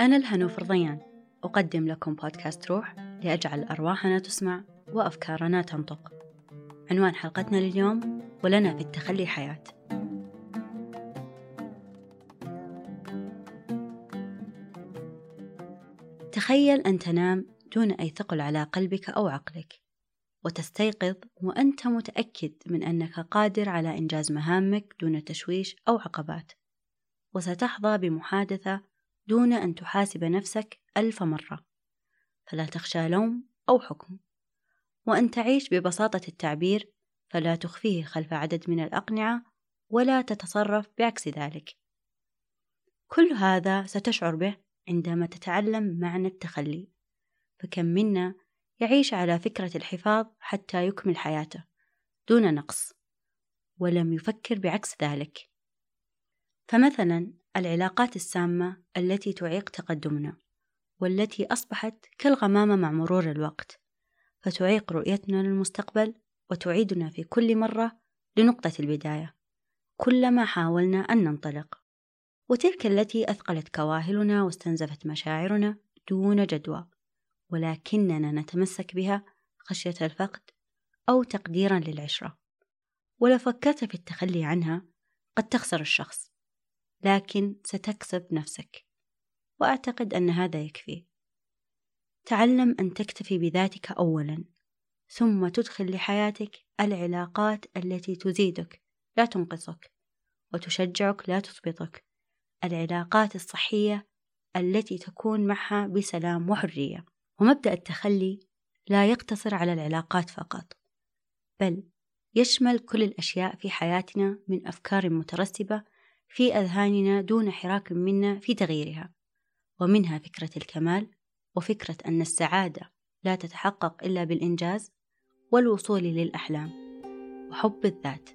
أنا الهنوف رضيان. أقدم لكم بودكاست روح لأجعل أرواحنا تسمع وأفكارنا تنطق. عنوان حلقتنا لليوم ولنا في التخلي حياة. تخيل أن تنام دون أي ثقل على قلبك أو عقلك وتستيقظ وأنت متأكد من أنك قادر على إنجاز مهامك دون تشويش أو عقبات وستحظى بمحادثة دون أن تحاسب نفسك ألف مرة. فلا تخشى لوم أو حكم. وأن تعيش ببساطة التعبير فلا تخفيه خلف عدد من الأقنعة ولا تتصرف بعكس ذلك. كل هذا ستشعر به عندما تتعلم معنى التخلي. فكم منا يعيش على فكرة الحفاظ حتى يكمل حياته دون نقص ولم يفكر بعكس ذلك. فمثلا العلاقات السامة التي تعيق تقدمنا والتي أصبحت كالغمامة مع مرور الوقت فتعيق رؤيتنا للمستقبل وتعيدنا في كل مرة لنقطة البداية كلما حاولنا أن ننطلق. وتلك التي أثقلت كواهلنا واستنزفت مشاعرنا دون جدوى ولكننا نتمسك بها خشية الفقد أو تقديرا للعشرة. ولو فكرت في التخلي عنها قد تخسر الشخص. لكن ستكسب نفسك. وأعتقد أن هذا يكفي. تعلم أن تكتفي بذاتك أولا ثم تدخل لحياتك العلاقات التي تزيدك لا تنقصك وتشجعك لا تثبطك. العلاقات الصحية التي تكون معها بسلام وحرية. ومبدأ التخلي لا يقتصر على العلاقات فقط بل يشمل كل الأشياء في حياتنا من أفكار مترسبة في أذهاننا دون حراك منا في تغييرها ومنها فكرة الكمال وفكرة أن السعادة لا تتحقق إلا بالإنجاز والوصول للأحلام وحب الذات.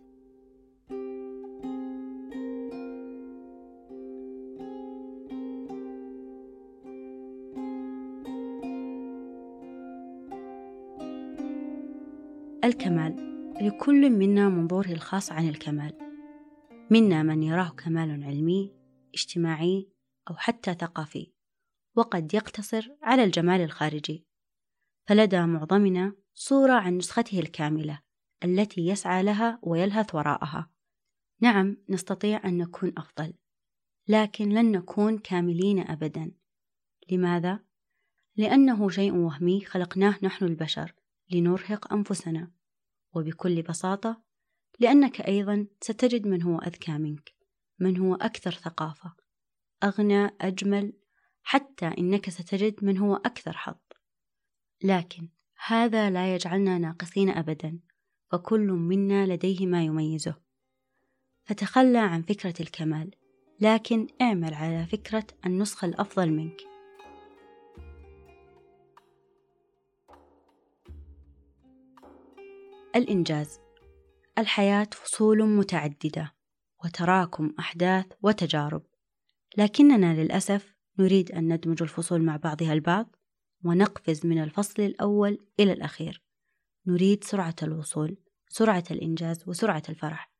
الكمال لكل منا منظوره الخاص عن الكمال. منا من يراه كمال علمي اجتماعي أو حتى ثقافي وقد يقتصر على الجمال الخارجي. فلدى معظمنا صورة عن نسخته الكاملة التي يسعى لها ويلهث وراءها. نعم نستطيع أن نكون أفضل لكن لن نكون كاملين أبدا. لماذا؟ لأنه شيء وهمي خلقناه نحن البشر لنرهق أنفسنا. وبكل بساطة لأنك أيضا ستجد من هو أذكى منك من هو أكثر ثقافة أغنى أجمل حتى إنك ستجد من هو أكثر حظ. لكن هذا لا يجعلنا ناقصين أبدا فكل منا لديه ما يميزه. فتخلى عن فكرة الكمال لكن اعمل على فكرة النسخة الأفضل منك. الإنجاز الحياة فصول متعددة وتراكم أحداث وتجارب. لكننا للأسف نريد أن ندمج الفصول مع بعضها البعض ونقفز من الفصل الأول إلى الأخير. نريد سرعة الوصول سرعة الإنجاز وسرعة الفرح.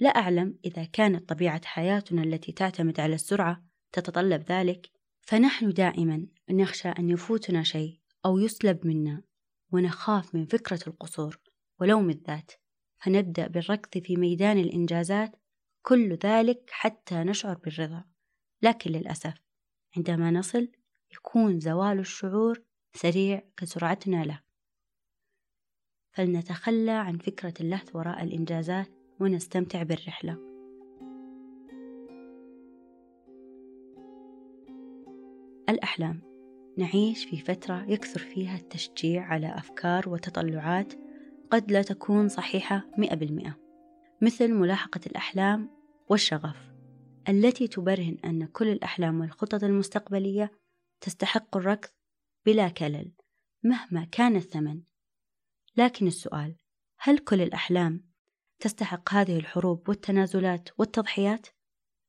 لا أعلم إذا كانت طبيعة حياتنا التي تعتمد على السرعة تتطلب ذلك فنحن دائما نخشى أن يفوتنا شيء أو يسلب منا ونخاف من فكرة القصور ولوم الذات. فنبدأ بالركض في ميدان الإنجازات كل ذلك حتى نشعر بالرضا. لكن للأسف عندما نصل يكون زوال الشعور سريع كسرعتنا له. فلنتخلى عن فكرة اللهث وراء الإنجازات ونستمتع بالرحلة. الأحلام. نعيش في فترة يكثر فيها التشجيع على أفكار وتطلعات قد لا تكون صحيحة مئة بالمئة. مثل ملاحقة الأحلام والشغف التي تبرهن أن كل الأحلام والخطط المستقبلية تستحق الركض بلا كلل مهما كان الثمن. لكن السؤال هل كل الأحلام تستحق هذه الحروب والتنازلات والتضحيات؟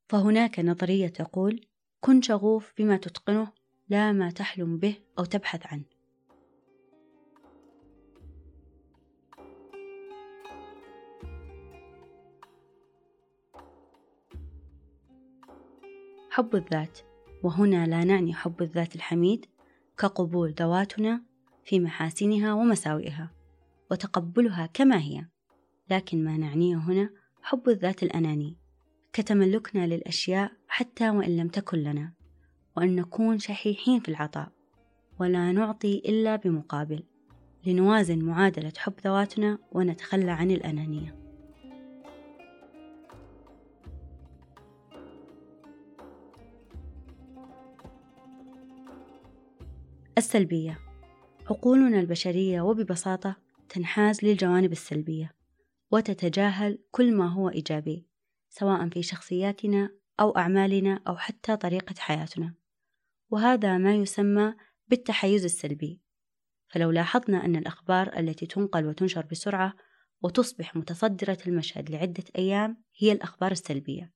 فهناك نظرية تقول كن شغوف بما تتقنه لا ما تحلم به أو تبحث عنه. حب الذات وهنا لا نعني حب الذات الحميد كقبول ذواتنا في محاسنها ومساوئها وتقبلها كما هي. لكن ما نعنيه هنا حب الذات الأناني كتملكنا للأشياء حتى وإن لم تكن لنا وأن نكون شحيحين في العطاء ولا نعطي إلا بمقابل لنوازن معادلة حب ذواتنا ونتخلى عن الأنانية. السلبية. عقولنا البشرية وببساطة تنحاز للجوانب السلبية وتتجاهل كل ما هو إيجابي سواء في شخصياتنا أو أعمالنا أو حتى طريقة حياتنا. وهذا ما يسمى بالتحيز السلبي. فلو لاحظنا أن الأخبار التي تنقل وتنشر بسرعة وتصبح متصدرة المشهد لعدة أيام هي الأخبار السلبية.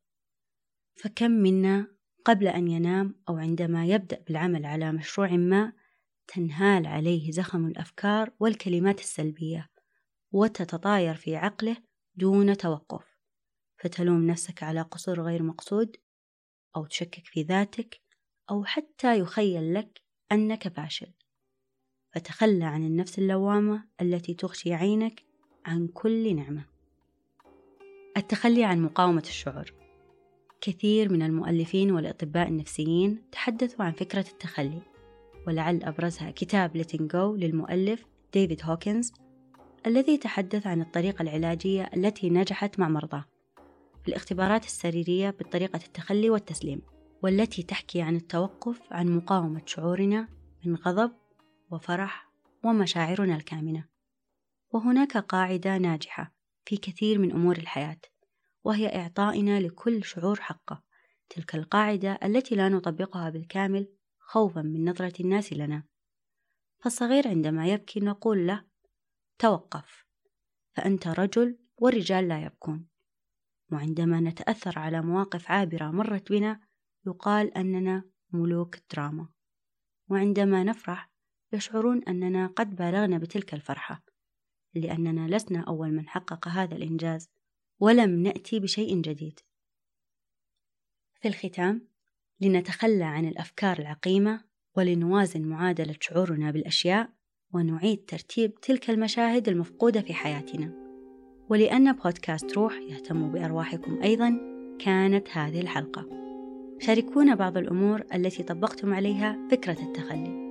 فكم منا قبل أن ينام أو عندما يبدأ بالعمل على مشروع ما تنهال عليه زخم الأفكار والكلمات السلبية وتتطاير في عقله دون توقف. فتلوم نفسك على قصور غير مقصود أو تشكك في ذاتك أو حتى يخيل لك أنك فاشل. فتخلى عن النفس اللوامة التي تغشي عينك عن كل نعمة. التخلي عن مقاومة الشعور. كثير من المؤلفين والأطباء النفسيين تحدثوا عن فكرة التخلي. ولعل أبرزها كتاب Letting Go للمؤلف ديفيد هوكنز الذي تحدث عن الطريقة العلاجية التي نجحت مع مرضاه. الاختبارات السريرية بطريقة التخلي والتسليم والتي تحكي عن التوقف عن مقاومة شعورنا من غضب وفرح ومشاعرنا الكامنة. وهناك قاعدة ناجحة في كثير من أمور الحياة وهي إعطائنا لكل شعور حقه. تلك القاعدة التي لا نطبقها بالكامل خوفا من نظرة الناس لنا. فالصغير عندما يبكي نقول له توقف فأنت رجل والرجال لا يبكون. وعندما نتأثر على مواقف عابرة مرت بنا يقال أننا ملوك الدراما وعندما نفرح يشعرون أننا قد بالغنا بتلك الفرحة لأننا لسنا أول من حقق هذا الإنجاز ولم نأتي بشيء جديد. في الختام لنتخلى عن الأفكار العقيمة ولنوازن معادلة شعورنا بالأشياء ونعيد ترتيب تلك المشاهد المفقودة في حياتنا. ولأن بودكاست روح يهتم بأرواحكم أيضا كانت هذه الحلقة. شاركونا بعض الأمور التي طبقتم عليها فكرة التخلي.